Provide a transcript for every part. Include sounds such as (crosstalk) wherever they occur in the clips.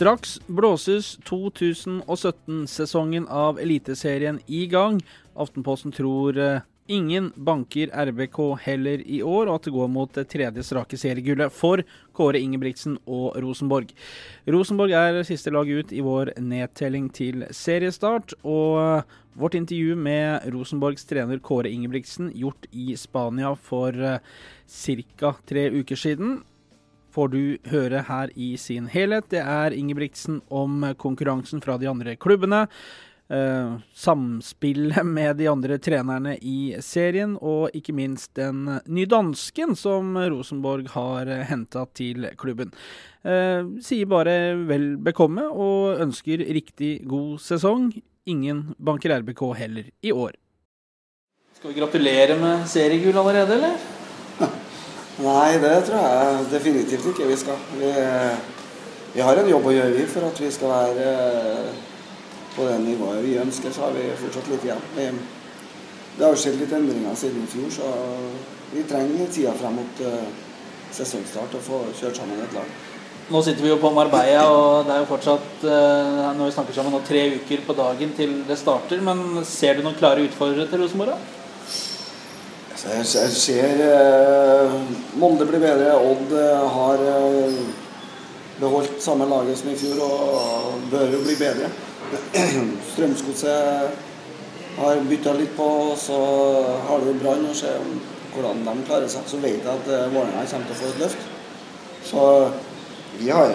Straks blåses 2017-sesongen av Eliteserien i gang. Aftenposten tror eh, ingen banker RBK heller i år, og at det går mot det tredje strake seriegullet for Kåre Ingebrigtsen og Rosenborg. Rosenborg er siste lag ut i vår nedtelling til seriestart, og vårt intervju med Rosenborgs trener Kåre Ingebrigtsen, gjort i Spania for eh, ca. tre uker siden, får du høre her i sin helhet. Det er Ingebrigtsen om konkurransen fra de andre klubbene. Uh, samspillet (laughs) med de andre trenerne i serien, og ikke minst den nydansken som Rosenborg har henta til klubben. Uh, sier bare vel bekomme og ønsker riktig god sesong. Ingen banker RBK heller i år. Skal vi gratulere med seriegull allerede, eller? Nei, det tror jeg definitivt ikke vi skal. Vi, vi har en jobb å gjøre for at vi skal være på det nivået vi ønsker. Så har vi fortsatt litt igjen. Det har skjedd litt endringer siden i fjor, så vi trenger tida frem mot uh, sesongstart å få kjørt sammen et lag. Nå sitter vi jo på Marbella, og det er jo fortsatt når vi snakker sammen tre uker på dagen til det starter. Men ser du noen klare utfordrere til Rosenborg? Jeg, jeg ser eh, Molde blir bedre. Odd uh, har eh, beholdt samme laget som i fjor og bør jo bli bedre. (clears throat) Strømsgodset har bytta litt på, så har du Brann og ser hvordan de klarer seg. Så vet jeg at Vålerenga kommer til å få et løft. Så vi har,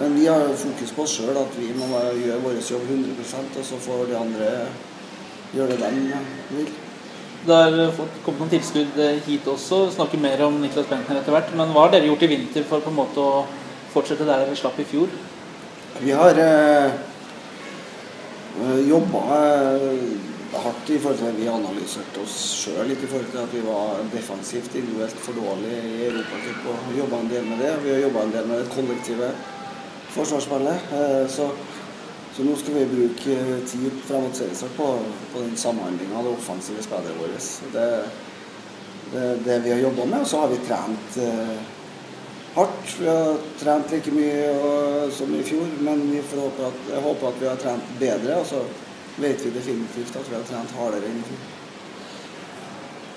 men vi har fokus på oss sjøl, at vi må gjøre vår jobb 100% og så får de andre gjøre det de vil. Det har kommet noen tilskudd hit også. Snakker mer om Niklas Bentner etter hvert. Men hva har dere gjort i vinter for på en måte å fortsette der dere slapp i fjor? Vi har eh, jobba eh, hardt i forhold til at Vi analyserte oss sjøl litt i forhold til at vi var defensivt individuelt for dårlig i Europacup. Og jobba en del med det. Vi har jobba en del med det kollektive forsvarsspillet. Eh, så nå skal vi bruke tid fram mot seriestart på, på den samhandlinga av det offensive spillet vårt. Det er det, vi har jobba med. Og så har vi trent eh, hardt. Vi har trent like mye og, som i fjor, men vi får håpe at, jeg håper at vi har trent bedre. Og så vet vi definitivt at vi har trent hardere enn i fjor.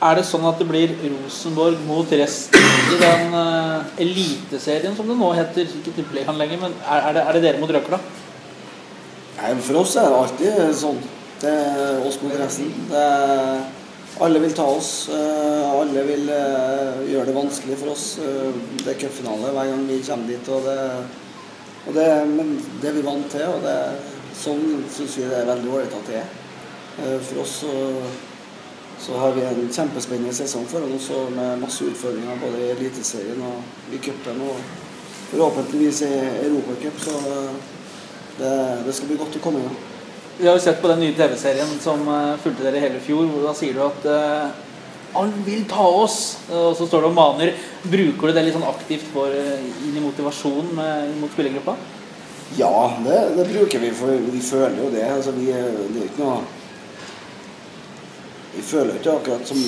Er det sånn at det blir Rosenborg mot resten i den uh, eliteserien som det nå heter? Ikke tippeligaen lenger, men er, er, det, er det dere mot Røkla? Nei, For oss er det alltid sånn. Det er oss mot resten. Er, alle vil ta oss. Alle vil gjøre det vanskelig for oss. Det er cupfinale hver gang vi kommer dit. Og det, og det, men det er vi vant til, og det, sånn syns vi det er veldig ålreit at det er. For oss så, så, har vi en kjempespennende sesong foran oss med masse utfordringer både i Eliteserien og i cupen. Og forhåpentligvis i Europacup. Det, det, skal bli godt å komme i gang. Vi har jo sett på den nye TV-serien som uh, fulgte dere hele fjor. hvor Da sier du at uh, han vil ta oss. Og så står det og maner. Bruker du det litt sånn aktivt for, uh, inn i motivasjonen mot spillergruppa? Ja, det, det, bruker vi. For vi føler jo det. Altså, vi, det er ikke noe Vi føler ikke akkurat som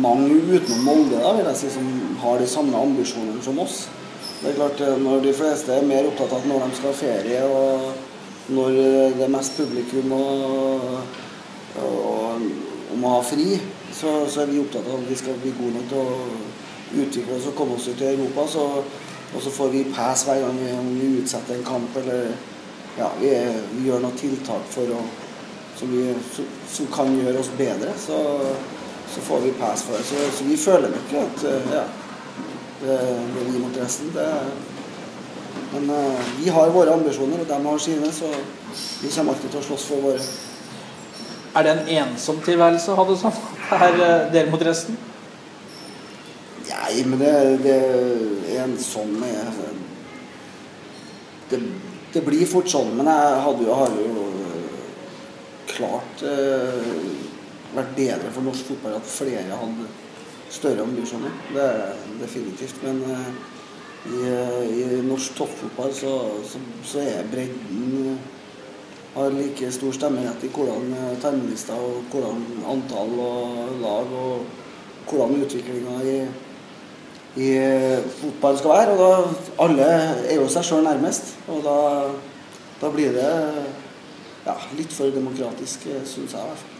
mange utenom Molde da, vil jeg si, som har de samme ambisjonene som oss. Det er klart, eh, Når de fleste er mer opptatt av når de skal ha ferie, og når det er mest publikum og, og, og må ha fri, så, så, er vi opptatt av at vi skal bli gode nok til å utvikle oss og komme oss ut i Europa. Så, og så får vi pass hver gang vi, vi utsetter en kamp eller ja, vi, vi gjør noen tiltak for å, som, vi, som, kan gjøre oss bedre. Så, så får vi pass for det. Så, vi føler nok at ja, det, det vi mot resten. Det, men uh, vi har våre ambisjoner, og de har sine, så vi kommer alltid til å slåss for våre. Er det en ensom tilværelse å ha det sånn? Er uh, dere mot resten? Nei, men det, det er en sånn det, det, blir fort sånn. Men jeg hadde jo, har jo klart uh, vært bedre for norsk fotball at flere hadde større ambisjoner. Det er definitivt. Men uh, i, i, norsk toppfotball så, så, så, er bredden uh, har like stor stemmerett i hvordan uh, og hvordan antall og lag og hvordan utviklinga i, i fotball skal være. Og da alle er jo seg sjøl nærmest. Og da, da blir det ja, litt for demokratisk, syns jeg i hvert fall.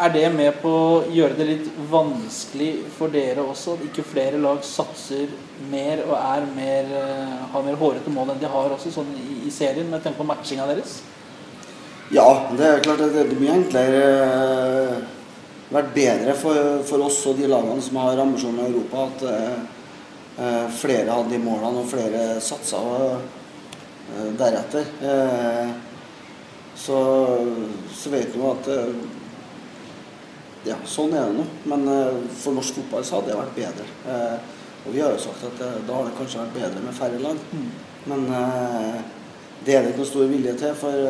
Er det med på å gjøre det litt vanskelig for dere også? At ikke flere lag satser mer og er mer, eh, har mer hårete mål enn de har også sånn i, i serien, med tanke på matchinga deres? Ja, det er klart at det mye enklere eh, vært bedre for, for, oss og de lagene som har ambisjoner i Europa, at eh, flere hadde de målene og flere satsa eh, deretter. Så, så vet vi jo at ja, sånn er det nå. Men uh, for norsk fotball så hadde det vært bedre. Uh, og vi har jo sagt at uh, da har det kanskje vært bedre med færre lag. Mm. Men det er det ikke noe stor vilje til. For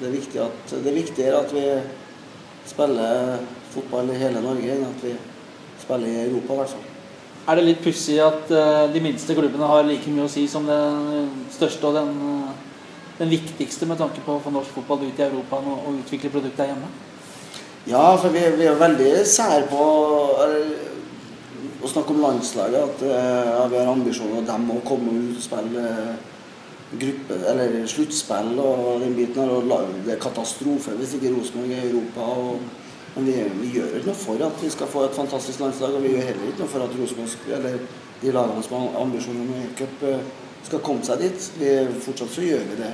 det, er at, det er viktigere at vi spiller fotball i hele Norge enn at vi spiller i Europa, i hvert fall. Er det litt pussig at de minste klubbene har like mye å si som den største og den, den viktigste med tanke på å få norsk fotball ut i Europa og utvikle produktet hjemme? Ja, for vi, vi er veldig sære på å snakke om landslaget. At ja, vi har ambisjoner om dem å komme ut og spille gruppe, eller sluttspill og den biten her. Og det er katastrofe hvis ikke Rosenborg er i Europa. Og, men vi, vi, gjør ikke noe for at vi skal få et fantastisk landslag. Og vi gjør heller ikke noe for at Rosenborg, eller de lagene som har ambisjoner om e-cup, skal komme seg dit. Vi, fortsatt så gjør vi det.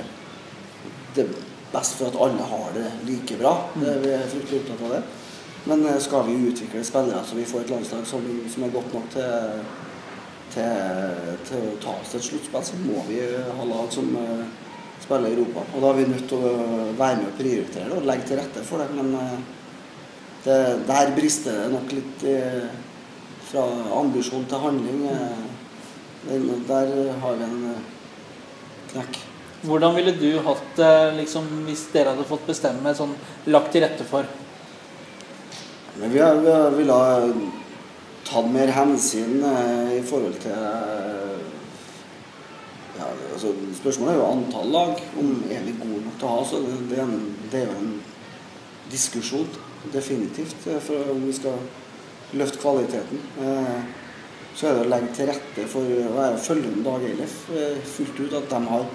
det best for at alle har det like bra. Det, vi er fryktelig opptatt av det. Men eh, skal vi utvikle spillere så vi får et landslag som, som er godt nok til, til, til, å ta oss til et sluttspill, så må vi ha lag som uh, spiller i Europa. Og da er vi nødt til å være med og prioritere det og legge til rette for det. Men det, der brister det nok litt fra ambisjon til handling. der har vi en knekk. Hvordan ville du hatt det liksom, hvis dere hadde fått bestemme sånn lagt til rette for? Men vi, ville ha tatt mer hensyn eh, i forhold til ja, altså, Spørsmålet er jo antall lag. Om er vi gode nok til å ha. Så det, det, er en, det er jo en diskusjon, definitivt, eh, for om vi skal løfte kvaliteten. Eh, så er det å legge til rette for å være følgende Dag Eilif eh, fullt ut. At de har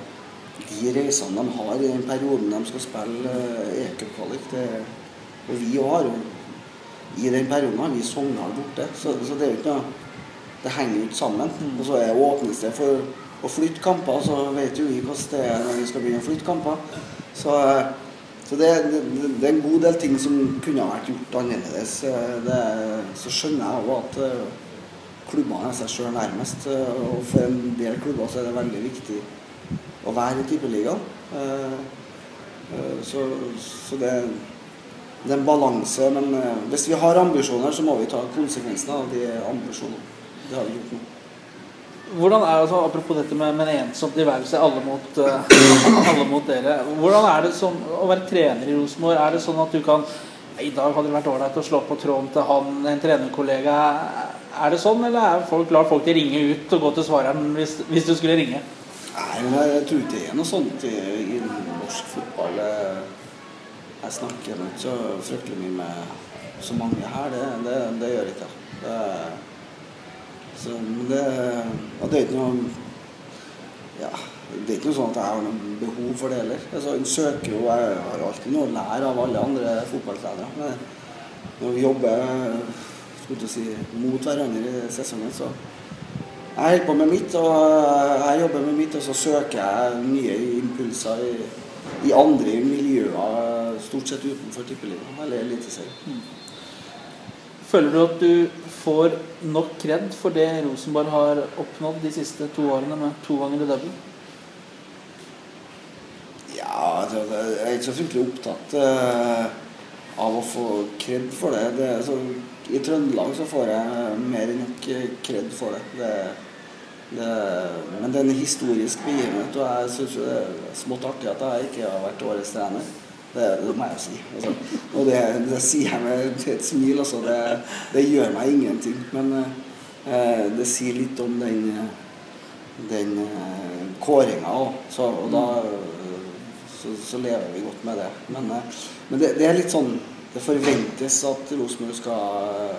de reisene de har i den perioden de skal spille eh, EK-kvalik. Og vi òg har I den perioden har vi Sogndal borte. Så, så, det er jo ikke noe Det henger jo ikke sammen. Mm. Og så er åpnes det for å flytte kamper, så vet jo vi hvordan det er når vi skal begynne å flytte kamper. Så, så det, det, det, er en god del ting som kunne ha vært gjort annerledes. Det, så skjønner jeg òg at eh, klubbene er seg sjøl nærmest. Og for en del klubber så er det veldig viktig å være i Tippeligaen. Eh, eh, så, så det, det, er en balanse. Men eh, hvis vi har ambisjoner, så må vi ta konsekvensene av de ambisjonene. Det har vi gjort nå. Hvordan er det, så, Apropos dette med, en ensom tilværelse, alle alle mot dere. Hvordan er det sånn å være trener i Rosenborg? Er det sånn at du kan I dag hadde det vært ålreit å slå på tråden til han, en trenerkollega. Er det sånn, eller er folk, lar folk til ringe ut og gå til svareren hvis, hvis du skulle ringe? Nei, jeg tror ikke det er noe sånt i, i norsk fotball. Jeg snakker ikke så fryktelig mye med så mange her. Det, det, det gjør ikke jeg. Det, så, det, det er ikke noe ja, det er ikke noe sånn at jeg har noe behov for det heller. Altså, en søker jo, Jeg har alltid noe å lære av alle andre fotballtrenere. Men når vi jobber si, mot hverandre i sesongen, så jeg holder på med mitt, og jeg jobber med mitt, og så søker jeg nye impulser i, i andre miljøer, stort sett utenfor tippelivet eller Eliteserien. Mm. Føler du at du får nok kred for det Rosenborg har oppnådd de siste to årene med to ganger i double? Ja, altså, jeg er ikke så fryktelig opptatt uh, av å få kred for det. det så, I Trøndelag så får jeg mer enn nok kred for det det, men det er en historisk begivenhet, og jeg syns det er smått artig at jeg ikke har vært årets trener. Det, det må jeg jo si. Altså. Og det, det, sier jeg med et smil. Altså. Det, det, gjør meg ingenting. Men eh, det sier litt om den, den eh, kåringa òg. Og da så, så, lever vi godt med det. Men, eh, men det, er litt sånn Det forventes at Rosenborg skal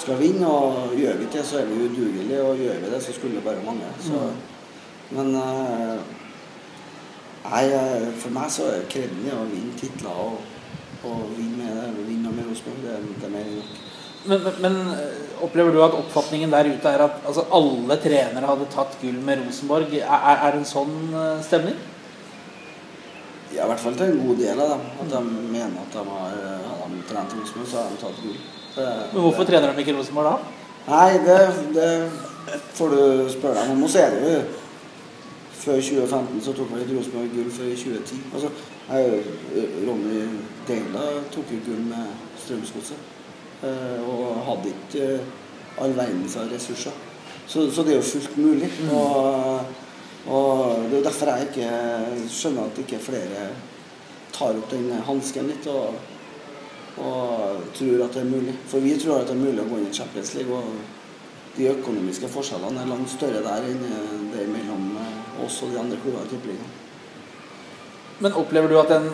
skal vinne. Og gjør vi ikke det, så er vi udugelige. Og gjør vi det, så skulle det bare mangle. Så, men uh, nei, for meg så er kreden å vinne titler og, og vinne med, vinne med Rosenborg. Det, det er mer enn nok. Men, men, men, opplever du at oppfatningen der ute er at altså, alle trenere hadde tatt gull med Rosenborg? Er, er det en sånn stemning? Ja, i hvert fall til en god del av dem. At de mener at de har, har de trent Rosenborg, så har de tatt gull. Men hvorfor trener de ikke Rosenborg da? Nei, det, det får du spørre dem om. Og så er det jo Før 2015 så tok man et Rosenborg gull før i 2010. Altså, Ronny Deila tok jo gull med Strømsgodset. Eh, og hadde ikke all verdens ressurser. Så, så, det er jo fullt mulig. Mm. Og og Det er jo derfor jeg ikke skjønner at ikke flere tar opp den hansken litt og, og, tror at det er mulig. For vi tror at det er mulig å gå inn i Champions League. Og de økonomiske forskjellene er langt større der enn det er mellom oss og de andre klubbene i Tippeligaen. Men opplever du at den,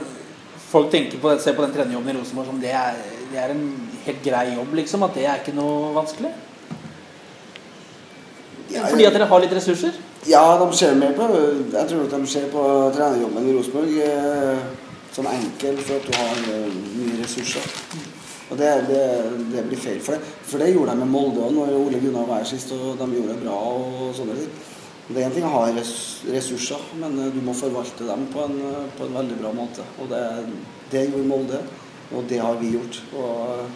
folk tenker på ser på den trenerjobben i Rosenborg som det er, det er en helt grei jobb, liksom? At det er ikke noe vanskelig? Ja, Fordi at dere har litt ressurser? Ja, de ser mer på Jeg tror at de ser på trenerjobben i Rosenborg eh, som enkel for at du har eh, mye ressurser. Og det, det, det, blir feil for det. For det gjorde de med Molde òg, når Ole Gunnar var her sist, og de gjorde det bra og sånne ting. Det er en ting å ha ressurser, men eh, du må forvalte dem på en, på en veldig bra måte. Og det, det gjorde Molde, og det har vi gjort. Og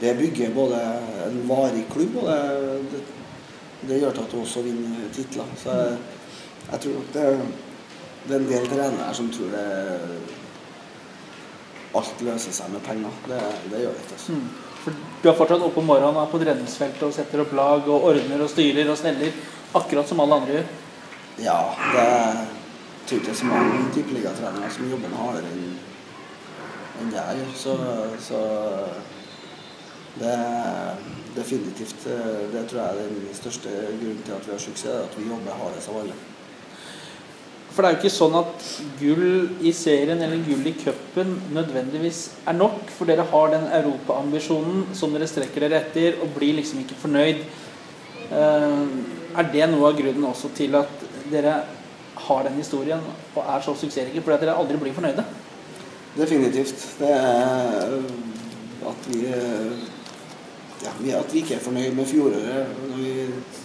det bygger både en varig klubb og det, det gjør til at du også vinner titler. Så jeg, jeg tror nok det, det, er en del trenere som tror det alt løser seg med penger. Det, det gjør det ikke. Altså. Mm. For du er fortsatt oppe om morgenen og på treningsfeltet og setter opp lag og ordner og styrer og sneller, akkurat som alle andre gjør? Ja, det tror ikke er så mange tippeligatrenere som jobber hardere enn enn det jeg gjør. Så, så det er definitivt eh, Det tror jeg er den største grunnen til at vi har suksess, at vi jobber hardest av alle. For det er jo ikke sånn at gull i serien eller gull i cupen nødvendigvis er nok. For dere har den europaambisjonen som dere strekker dere etter, og blir liksom ikke fornøyd. Eh, er det noe av grunnen også til at dere har den historien og er så suksessrike? Fordi at dere aldri blir fornøyde? Definitivt. Det er at vi ja, at vi ikke er fornøyd med fjoråret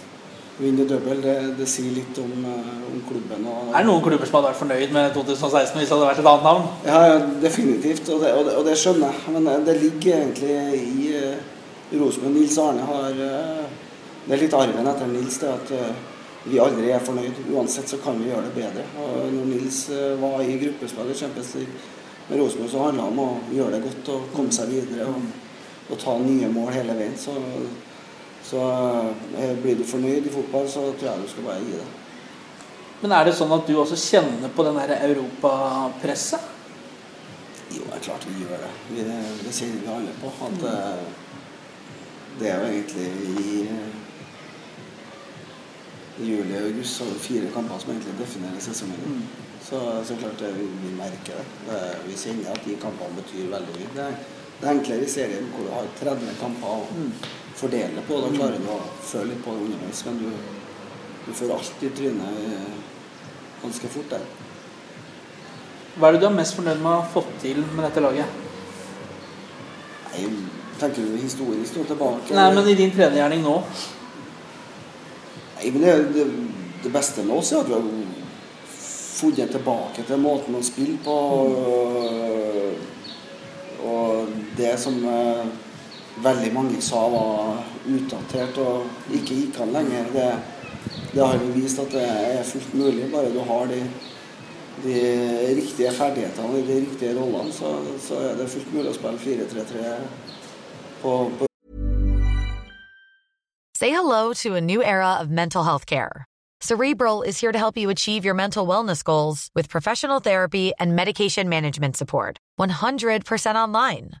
vinner double, det, det, sier litt om, eh, om klubben. Og, er det noen klubber som hadde vært fornøyd med 2016 hvis det hadde vært et annet navn? Ja, ja definitivt, og det, og, det, og det, skjønner jeg. Men det ligger egentlig i uh, Rosenborg. Nils Arne har uh, Det er litt arven etter Nils, det at uh, vi aldri er fornøyd. Uansett så kan vi gjøre det bedre. Og når Nils var i gruppespillet i Champions League med Rosenborg, så handla det om å gjøre det godt og komme seg videre. og og ta nye mål hele veien. Så, så eh, blir du fornøyd i fotball, så tror jeg du skal bare gi det. Men er det sånn at du også kjenner på den der europapresset? Jo, det er klart vi gjør det. Vi, det kjenner vi alle på. At mm. det er jo egentlig i, i juli og august så er det fire kamper som egentlig definerer sesongen. Mm. Så, så klart det, vi, vi merker det. det. Vi kjenner at de kampene betyr veldig mye. Det det er enklere i serien hvor du har 30 kamper mm. Fordele på. Da klarer du å føle litt på det underveis, men du, du får alt i trynet eh, ganske fort der. Hva er det du er mest fornøyd med å ha fått til med dette laget? Nei, Tenker du historisk nå tilbake? Nei, men i din trenergjerning nå? Nei, men det, det, det beste med oss er at vi har funnet tilbake til måten å spille på. Mm og det som eh, veldig mange sa var utdatert og ikke gikk an lenger, det, det har jo vist at det er fullt mulig. Bare du har de, de riktige ferdighetene og de riktige rollene, så, så, er det fullt mulig å spille 4-3-3 på, på Say hello to a new era of mental health care. Cerebral is here to help you achieve your mental wellness goals with professional therapy and medication management support. 100% online.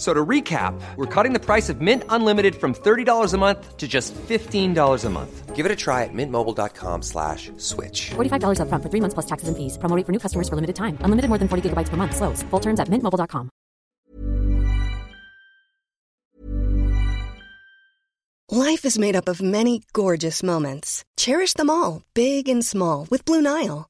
So to recap, we're cutting the price of Mint Unlimited from $30 a month to just $15 a month. Give it a try at mintmobile.com slash switch. $45 upfront for three months plus taxes and fees. Promo rate for new customers for limited time. Unlimited more than 40 gigabytes per month. Slows. Full terms at mintmobile.com. Life is made up of many gorgeous moments. Cherish them all, big and small, with Blue Nile.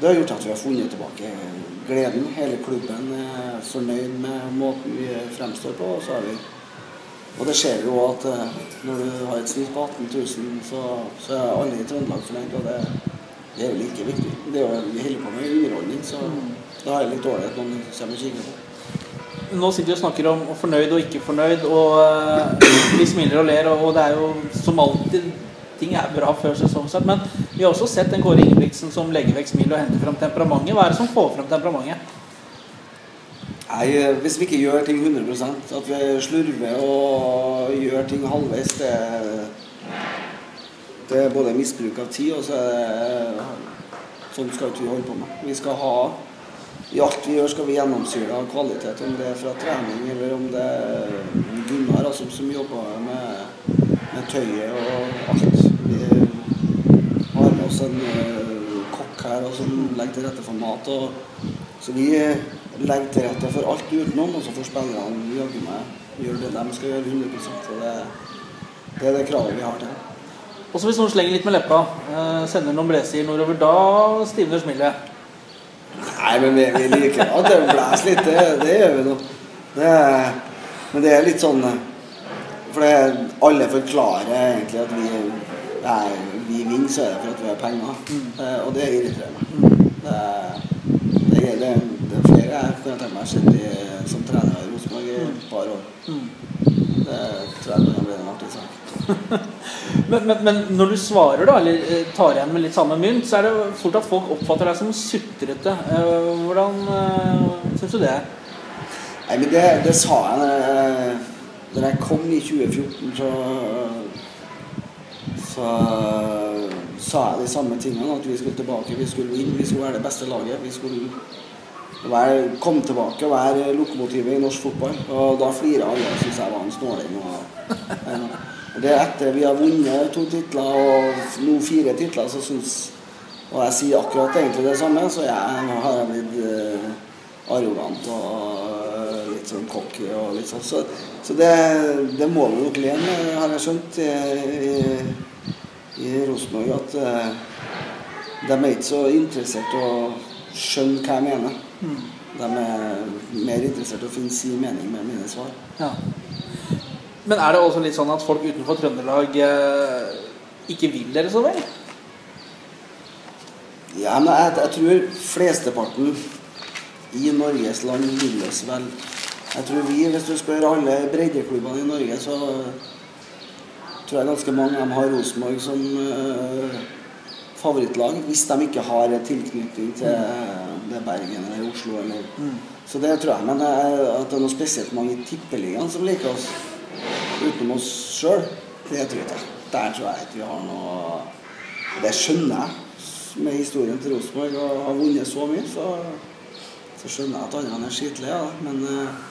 det har gjort at vi har funnet tilbake gleden. Hele klubben er fornøyd med måten vi fremstår på. Og, så har vi, og det ser vi jo at eh, når du har et snitt på 18 000, så, så er alle i Trøndelag fornøyd. Og det, det er jo like viktig. Det er jo, vi holder på med underholdning, så da er det litt dårlig at noen kommer og kikker på. Nå sitter vi og snakker om fornøyd og ikke fornøyd, og eh, vi smiler og ler, og, og det er jo som alltid ting er bra før sesongstart. Men vi har også sett en Kåre Ingebrigtsen som legger vekk smilet og henter fram temperamentet. Hva er det som får fram temperamentet? Nei, eh, Hvis vi ikke gjør ting 100% at vi slurver og gjør ting halvveis, det, det er både misbruk av tid og så er det Sånn skal ikke vi holde på med. Vi skal ha I alt vi gjør, skal vi gjennomsyre av kvalitet. Om det er fra trening eller om det er Gunnar altså, som jobber med, med tøyet og alt. Vi har med oss en eh, kokk her som legger til rette for mat. Så vi legger til rette for alt utenom, og så får spillerne jaggu meg gjøre det de skal gjøre 100 og det, det er det kravet vi har til. Og så hvis noen slenger litt med leppa, eh, sender noen blesier nordover, da stivner smilet. Nei, men vi, vi liker at det blåser litt, det, det gjør vi nå. Men det er litt sånn eh, For det, alle forklarer egentlig at vi, nei, vi vinner, så er det for at vi har penger. Eh, Og det irriterer meg. Det, er- det, er- det, er- det er flere jeg kan tenke meg har sett i- som trener i Rosenborg i et par år. Det tror jeg kan bli en artig sak. (laughs) Men, men, men når du svarer, da, eller eh, tar igjen med litt samme mynt, så er det fort at folk oppfatter deg som sutrete. Eh, Hvordan uh, syns du det er? Nei, men det, det sa jeg da jeg kom i 2014, så så sa jeg de samme tingene. At vi skulle tilbake, vi skulle vinne, vi skulle være det beste laget. Vi skulle være, komme tilbake og være lokomotivet i norsk fotball. Og da flirer alle og syntes jeg var en snåling. Og, og det er etter vi har vunnet to titler og nå fire titler, så syns Og jeg sier akkurat egentlig det samme, så jeg, nå har jeg blitt uh, arrogant og eh, litt sånn cocky og litt sånn. Så, så det, det må vi nok le med, har jeg skjønt, i, i, i Rosenborg. At eh, de er ikke så interessert i å skjønne hva jeg mener. De er mer interessert i å finne sin mening med mine svar. Ja. Men er det også litt sånn at folk utenfor Trøndelag eh, ikke vil dere så vel? Ja, men jeg, jeg tror flesteparten i Norges land vil oss vel. Jeg tror vi, hvis du spør alle breddeklubbene i Norge, så tror jeg ganske mange av dem har Rosenborg som eh, favorittlag. Hvis de ikke har tilknytning til det Bergen eller Oslo eller Så det tror jeg. Men eh, at det er noe spesielt mange i Tippeligaen som liker oss utenom oss sjøl, det tror jeg ikke. Der tror jeg ikke vi har noe Det skjønner jeg med historien til Rosenborg og har vunnet så mye, så, så skjønner jeg at andre er skitlige. Ja. Men, eh,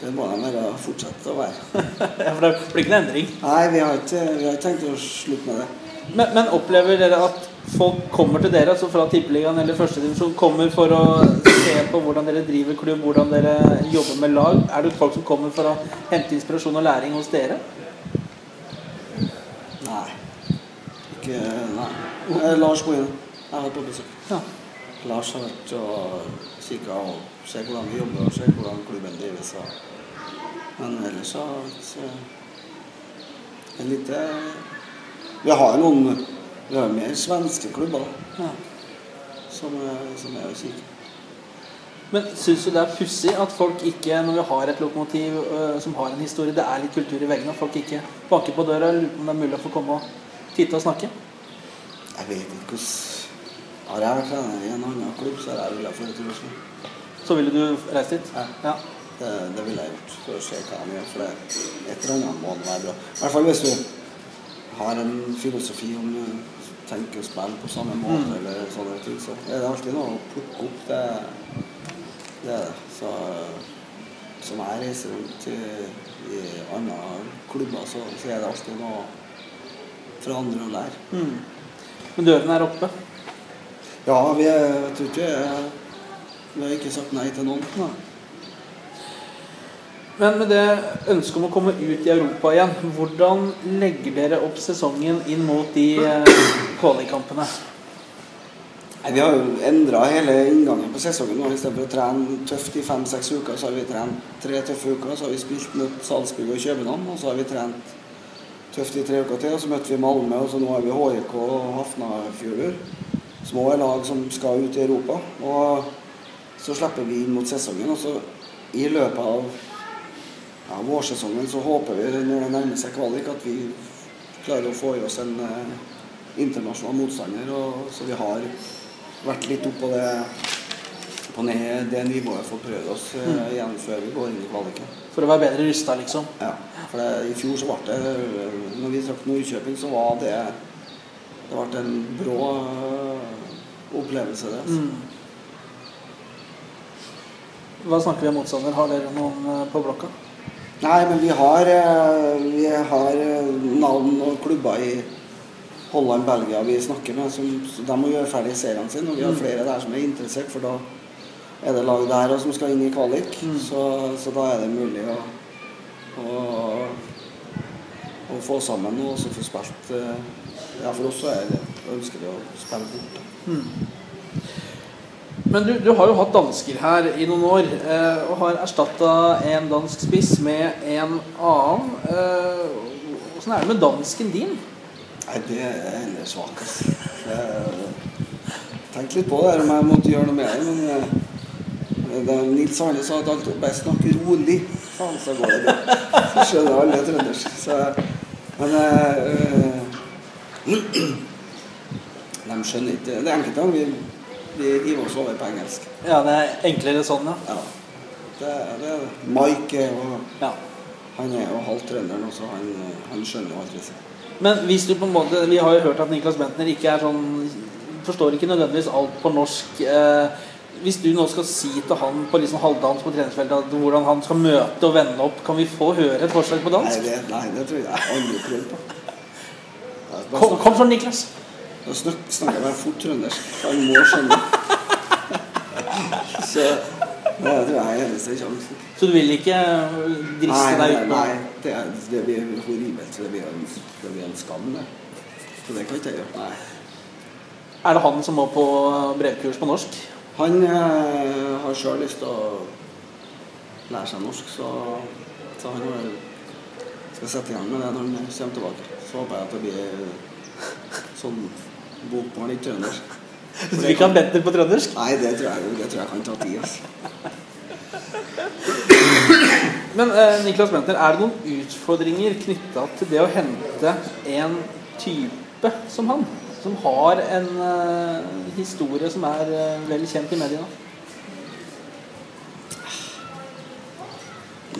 Det må de være, fortsette å være. (laughs) Ja, For det blir ikke noen endring. Nei, vi har ikke, vi har ikke tenkt å slutte med det. Men, men opplever dere at folk kommer til dere, altså fra Tippeligaen eller førstedivisjon, kommer for å se på hvordan dere driver klubb, hvordan dere jobber med lag? Er det folk som kommer for å hente inspirasjon og læring hos dere? Nei. Ikke Nei. Eh, Lars Bohin. Jeg har vært på besøk. Ja. Lars har vært og kikka og ser hvordan vi jobber og se hvordan klubben drives. Men ellers så, så det lite Vi har noen Vi har mer svenske klubber Ja. som, er- som er å kikke. Men syns du det er pussig at folk ikke, når vi har et lokomotiv øh, som har en historie, det er litt kultur i veggene, at folk ikke banker på døra og lurer på om det er mulig å få komme og titte og snakke? Jeg vet ikke hvordan Har jeg vært trener i en annen klubb, så har jeg villet dra til Oslo. Så ville du reist dit? Ja. ja. Det, det ville jeg gjort for å se hva han gjør. For det, et eller annet må det være bra. I hvert fall hvis du har en filosofi om du tenker å spille på samme måte eller sånne ting, så er det alltid noe å plukke opp. Det, det er det. Så som jeg reiser rundt i, i andre klubber, så, så er det alltid noe fra andre å lære. Mm. Men døren er oppe? Ja, vi er, jeg tror ikke Vi har ikke sagt nei til noen. Da. Men med det ønsket om å komme ut i Europa igjen, hvordan legger dere opp sesongen inn mot de eh, kvalikkampene? Nei, Vi har jo endra hele inngangen på sesongen. nå. Istedenfor å trene tøft i fem-seks uker, så har vi trent tre tøffe uker. Så har vi spilt mot Salzburg og København, og så har vi trent tøft i tre uker til. Og så møtte vi Malmö, og så nå har vi HIK og Hafnarfjordur. Små lag som skal ut i Europa. Og så slipper vi inn mot sesongen. Og så i løpet av ja, vårsesongen så håper vi når det nærmer seg kvalik, at vi klarer å få i oss en eh, internasjonal motstander. Og, så vi har vært litt oppå det på ned, det nivået for å prøve oss eh, igjen før vi går inn i kvaliken. For å være bedre rusta, liksom? Ja, for det, I fjor så ble det Når vi trakk Nordkjøping, så var det Det ble en brå øh, opplevelse, det. altså. Mm. Hva snakker vi om motstander? Har dere noen eh, på blokka? Nei, men vi har, eh, vi har eh, navn og klubber i Holland, Belgia vi snakker med. Som, de må gjøre ferdig seriene sine. Og vi har flere der som er interessert, for da er det lag der som skal inn i kvalik. Så, så da er det mulig å, å, å få sammen og også få spilt Ja, for oss så er det ønskelig å spille borte. Men du, du har jo hatt dansker her i noen år, eh, og har erstatta en dansk spiss med en annen. Eh, Åssen er det med dansken din? Nei, det er heller svak. Det- Tenk litt på det om jeg måtte gjøre noe med det, men eh, det, Nils Arne sa at alt bare snakk rolig, faen, så går det bra. Så skjønner alle trøndersk. Men eh, (clears throat) De skjønner ikke Det enkelte vi hiver oss over på engelsk. Ja, det er enklere sånn, ja. Ja. Det, det er. Mike jo ja. Han er jo halvt trønder, også. Han, han skjønner jo alt sier. Men hvis du på en måte Vi har jo hørt at Niklas Bentner ikke er sånn Forstår ikke nødvendigvis alt på norsk. Eh, hvis du nå skal si til han på liksom halvdans på treningsfeltet hvordan han skal møte og vende opp, kan vi få høre et forslag på Nei, dansk? det, nei, det tror jeg jeg aldri prøvd på. (laughs) Kom, kom for Niklas. Da snak- snakker jeg fort trøndersk. Han må skjønne. (laughs) Så det tror jeg er eneste sjansen. Så du vil ikke driste Nei, deg nei, ut nei det, er, det blir horribelt. Det blir en, det blir en skam, det. Så det kan ikke jeg gjøre. Nei. Er det han som må på brevkurs på norsk? Han eh, har sjøl lyst til å lære seg norsk, så, så han har, skal sette i gang med det når han kommer tilbake. Så håper jeg at det blir sånn bokmål i trøndersk. (laughs) Så vi kan Bentner på trøndersk? Nei, det tror jeg, det tror jeg kan ta tid. Altså. (coughs) Men eh, Niklas Bentner, er det noen utfordringer knytta til det å hente en type som han? Som har en eh, historie som er eh, vel kjent i media?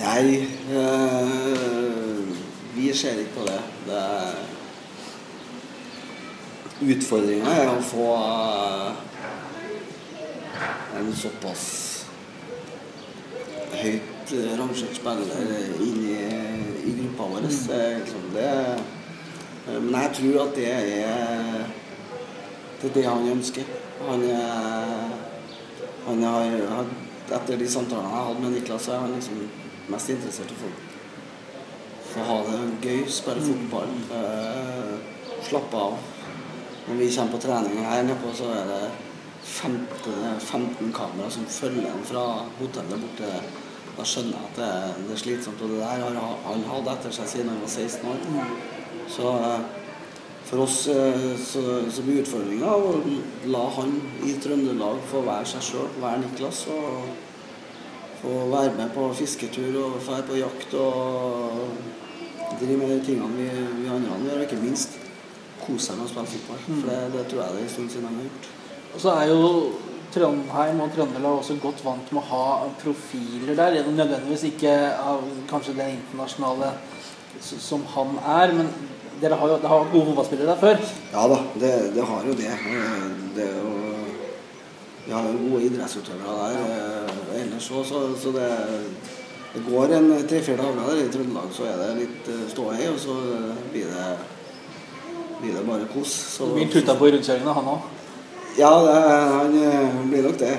Nei, øh, vi ser ikke på det. det er Utfordringa er å få øh, en såpass høyt eh, rangert spiller inn i, i gruppa vår. Er liksom det eh, Men jeg tror at det er det er det han ønsker. Han han har, Etter de samtalene jeg hadde med Niklas, så er han liksom mest interessert i å få, ha det gøy, spille fotball, eh, slappe av. Når vi kommer på trening her nede så er det 15, 15 kamera som følger en fra hotellet bort til Da skjønner jeg at det, det er slitsomt. Og det der har han- han hatt etter seg siden han var 16 år. Så eh, for oss eh, så, så blir utfordringa å la han i Trøndelag få være seg sjøl, være Niklas. Og få være med på fisketur og dra på jakt og drive med de tingene vi, vi andre gjør. Ikke minst kose seg med å spille fotball. For det, det tror jeg det er en stund siden han har gjort. Og så er jo Trondheim og Trøndelag også godt vant med å ha profiler der. Gjennom nødvendigvis ikke av kanskje det internasjonale som han er, men dere har jo dere har gode fotballspillere der før. Ja da, det, det har jo det. Eh, det er jo, vi har jo gode idrettsutøvere der ja. ellers òg, så, så det, det går en tre-fire dager der i Trøndelag, så er det litt eh, ståhei, og så blir det, blir det bare kos. Så, du blir tuta på i rundkjøringene, han òg. Ja, det, han eh, blir nok det.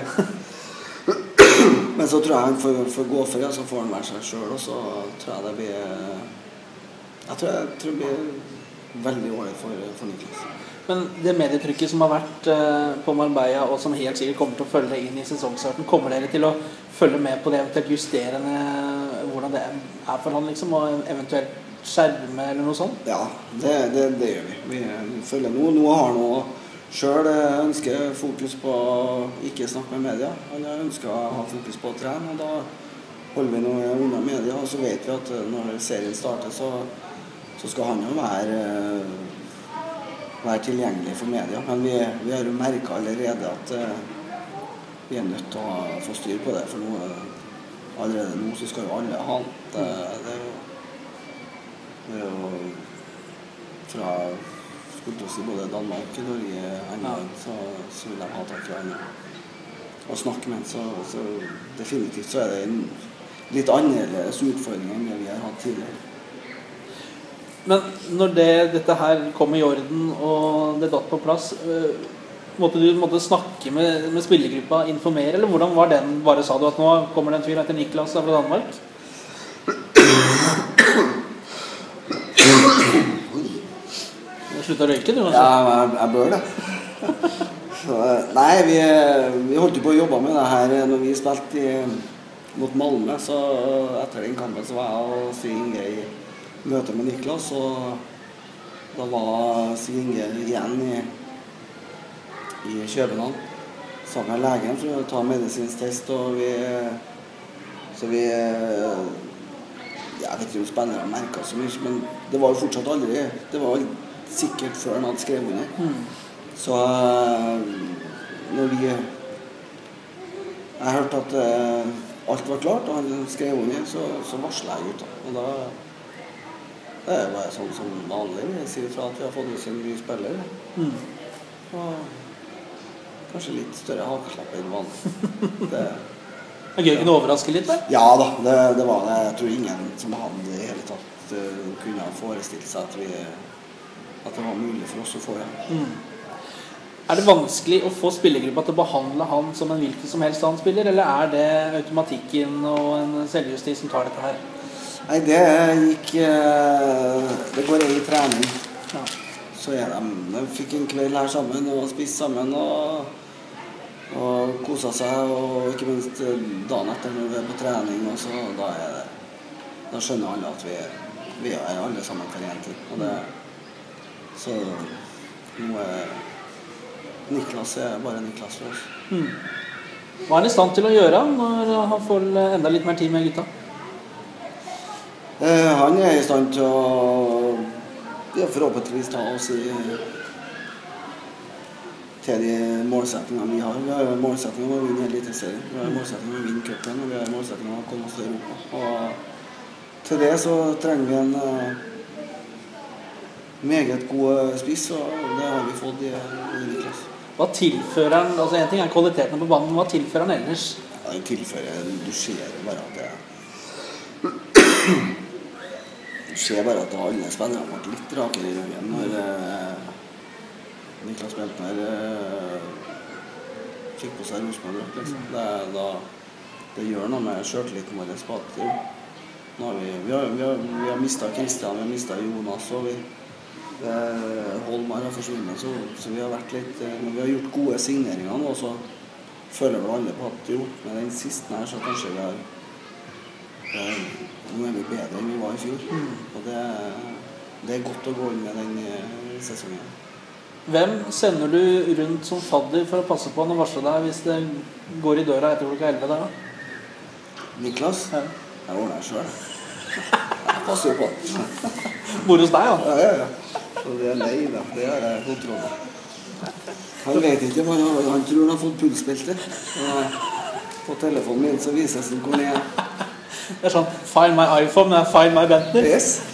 (coughs) Men så tror jeg han får, får gå fri, og så får han være seg sjøl, og så tror jeg det blir Jeg tror, jeg tror det blir veldig ålreit for, for Niklas. Men det medietrykket som har vært eh, på Marbella, og som helt sikkert kommer til å følge inn i sesongstarten, kommer dere til å følge med på det, eventuelt justerende hvordan det er for han, liksom, og eventuelt skjerme eller noe sånt? Ja, det, det, det gjør vi. Vi, følger nå. Nå har nå sjøl ønsker fokus på å ikke snakke med media. Han ønska å ha fokus på å trene, og da holder vi noe unna media. Og så vet vi at eh, når serien starter, så, så skal han jo være, eh, være tilgjengelig for media. Men vi, vi har jo merka allerede at eh, vi er nødt til å få styr på det. For nå, eh, allerede nå så skal jo alle ha. Det, det er jo det er jo fra skulle til å si både Danmark, Norge, England, så, så vil de ha tak i han og snakke med. Så, så definitivt så er det en litt annerledes utfordring enn det vi har hatt tidligere. Men når det, dette her kom i orden og det datt på plass, øh, måtte du måtte snakke med, med spillergruppa, informere, eller hvordan var den? Bare sa du at nå kommer det en fyr etter Niklas fra Danmark? Du slutta å røyke, du? Ja, Altså. jeg, jeg bør det. (laughs) Så, nei, vi, vi holdt jo på å jobbe med det her når vi spilte mot Malmö. Så etter den kampen så var jeg og Stig Inge i møte med Niklas, og da var Stig Inge igjen i, i København sammen med legen for å ta medisinsk test, og vi Så vi Jeg vet ikke om spillerne merka så mye, men det var jo fortsatt aldri Det var sikkert før han hadde skrevet under. Så eh, når vi Jeg hørte at eh, alt var klart, og han skrev under, så, så varsla jeg gutta. Og da det er bare sånn som vanlig. Vi sier fra at vi har fått oss en ny spiller. Mm. Og kanskje litt større hakeslepp enn vanlig. (laughs) Det, Er Jørgen overraske litt der? ja da, det, det var det. Jeg tror ingen som hadde i hele tatt eh, kunne forestilt seg at, vi, at det var mulig for oss å få igjen. Er det vanskelig å få spillergruppa til å behandle han som en hvilken som helst annen spiller, eller er det automatikken og en selvjustis som tar dette her? Nei, det gikk eh, Det går i trening. Ja. Så de, de fikk en kveld her sammen og spiste sammen og, og kosa seg. Og ikke minst eh, dagen etter når vi er på trening, og så da er det Da skjønner alle at vi, vi er alle sammen for én ting. Og det, så nå er Niklas er bare Niklas for oss. Hva er han i stand til å gjøre når han får enda litt mer tid med gutta? Eh, han er i stand til å ja, forhåpentligvis ta oss i, til de målsettingene vi har. Vi har målsetting om å vinne Eliteserien. Vi har målsetting om å vinne cupen, og vi har målsetting om å komme oss til Europa. Og til det så trenger vi en eh, meget god spiss, og det har vi fått i, i Niklas. Hva tilfører han altså En ting er kvalitetene på banen, hva tilfører han ellers? Ja, Han tilfører Du ser bare at det Du ser bare at alle spillerne vært litt rakere i ryggen når eh, Niklas Bentner eh, fikk på seg Rosenborg-drakt. Liksom. Det, er da, det gjør noe med sjøltilliten vår på at har vi, vi har, vi har, vi har mista Kristian, vi har mista Jonas. og vi Holmar har forsvunnet, så, så vi har vært litt eh, Når vi har gjort gode signeringer nå, så føler vel alle på at jo, med den siste her, så kanskje vi har eh, Nå er vi bedre enn vi var i fjor. Og det, det er godt å gå inn med den eh, sesongen. Hvem sender du rundt som fadder for å passe på han og varsle deg hvis det går i døra etter klokka 11 der, da? Niklas? Ja. Jeg ordner det sjøl. Jeg passer jo på. Bor hos deg, ja. Ja, ja, ja. Og det er lei, da. Det har jeg kontroll på. Han vet ikke, men han, han tror han har fått pulsbelte. På telefonen min så vises det hvor det er. Det er sånn Find my iPhone, find my Bentley. Yes.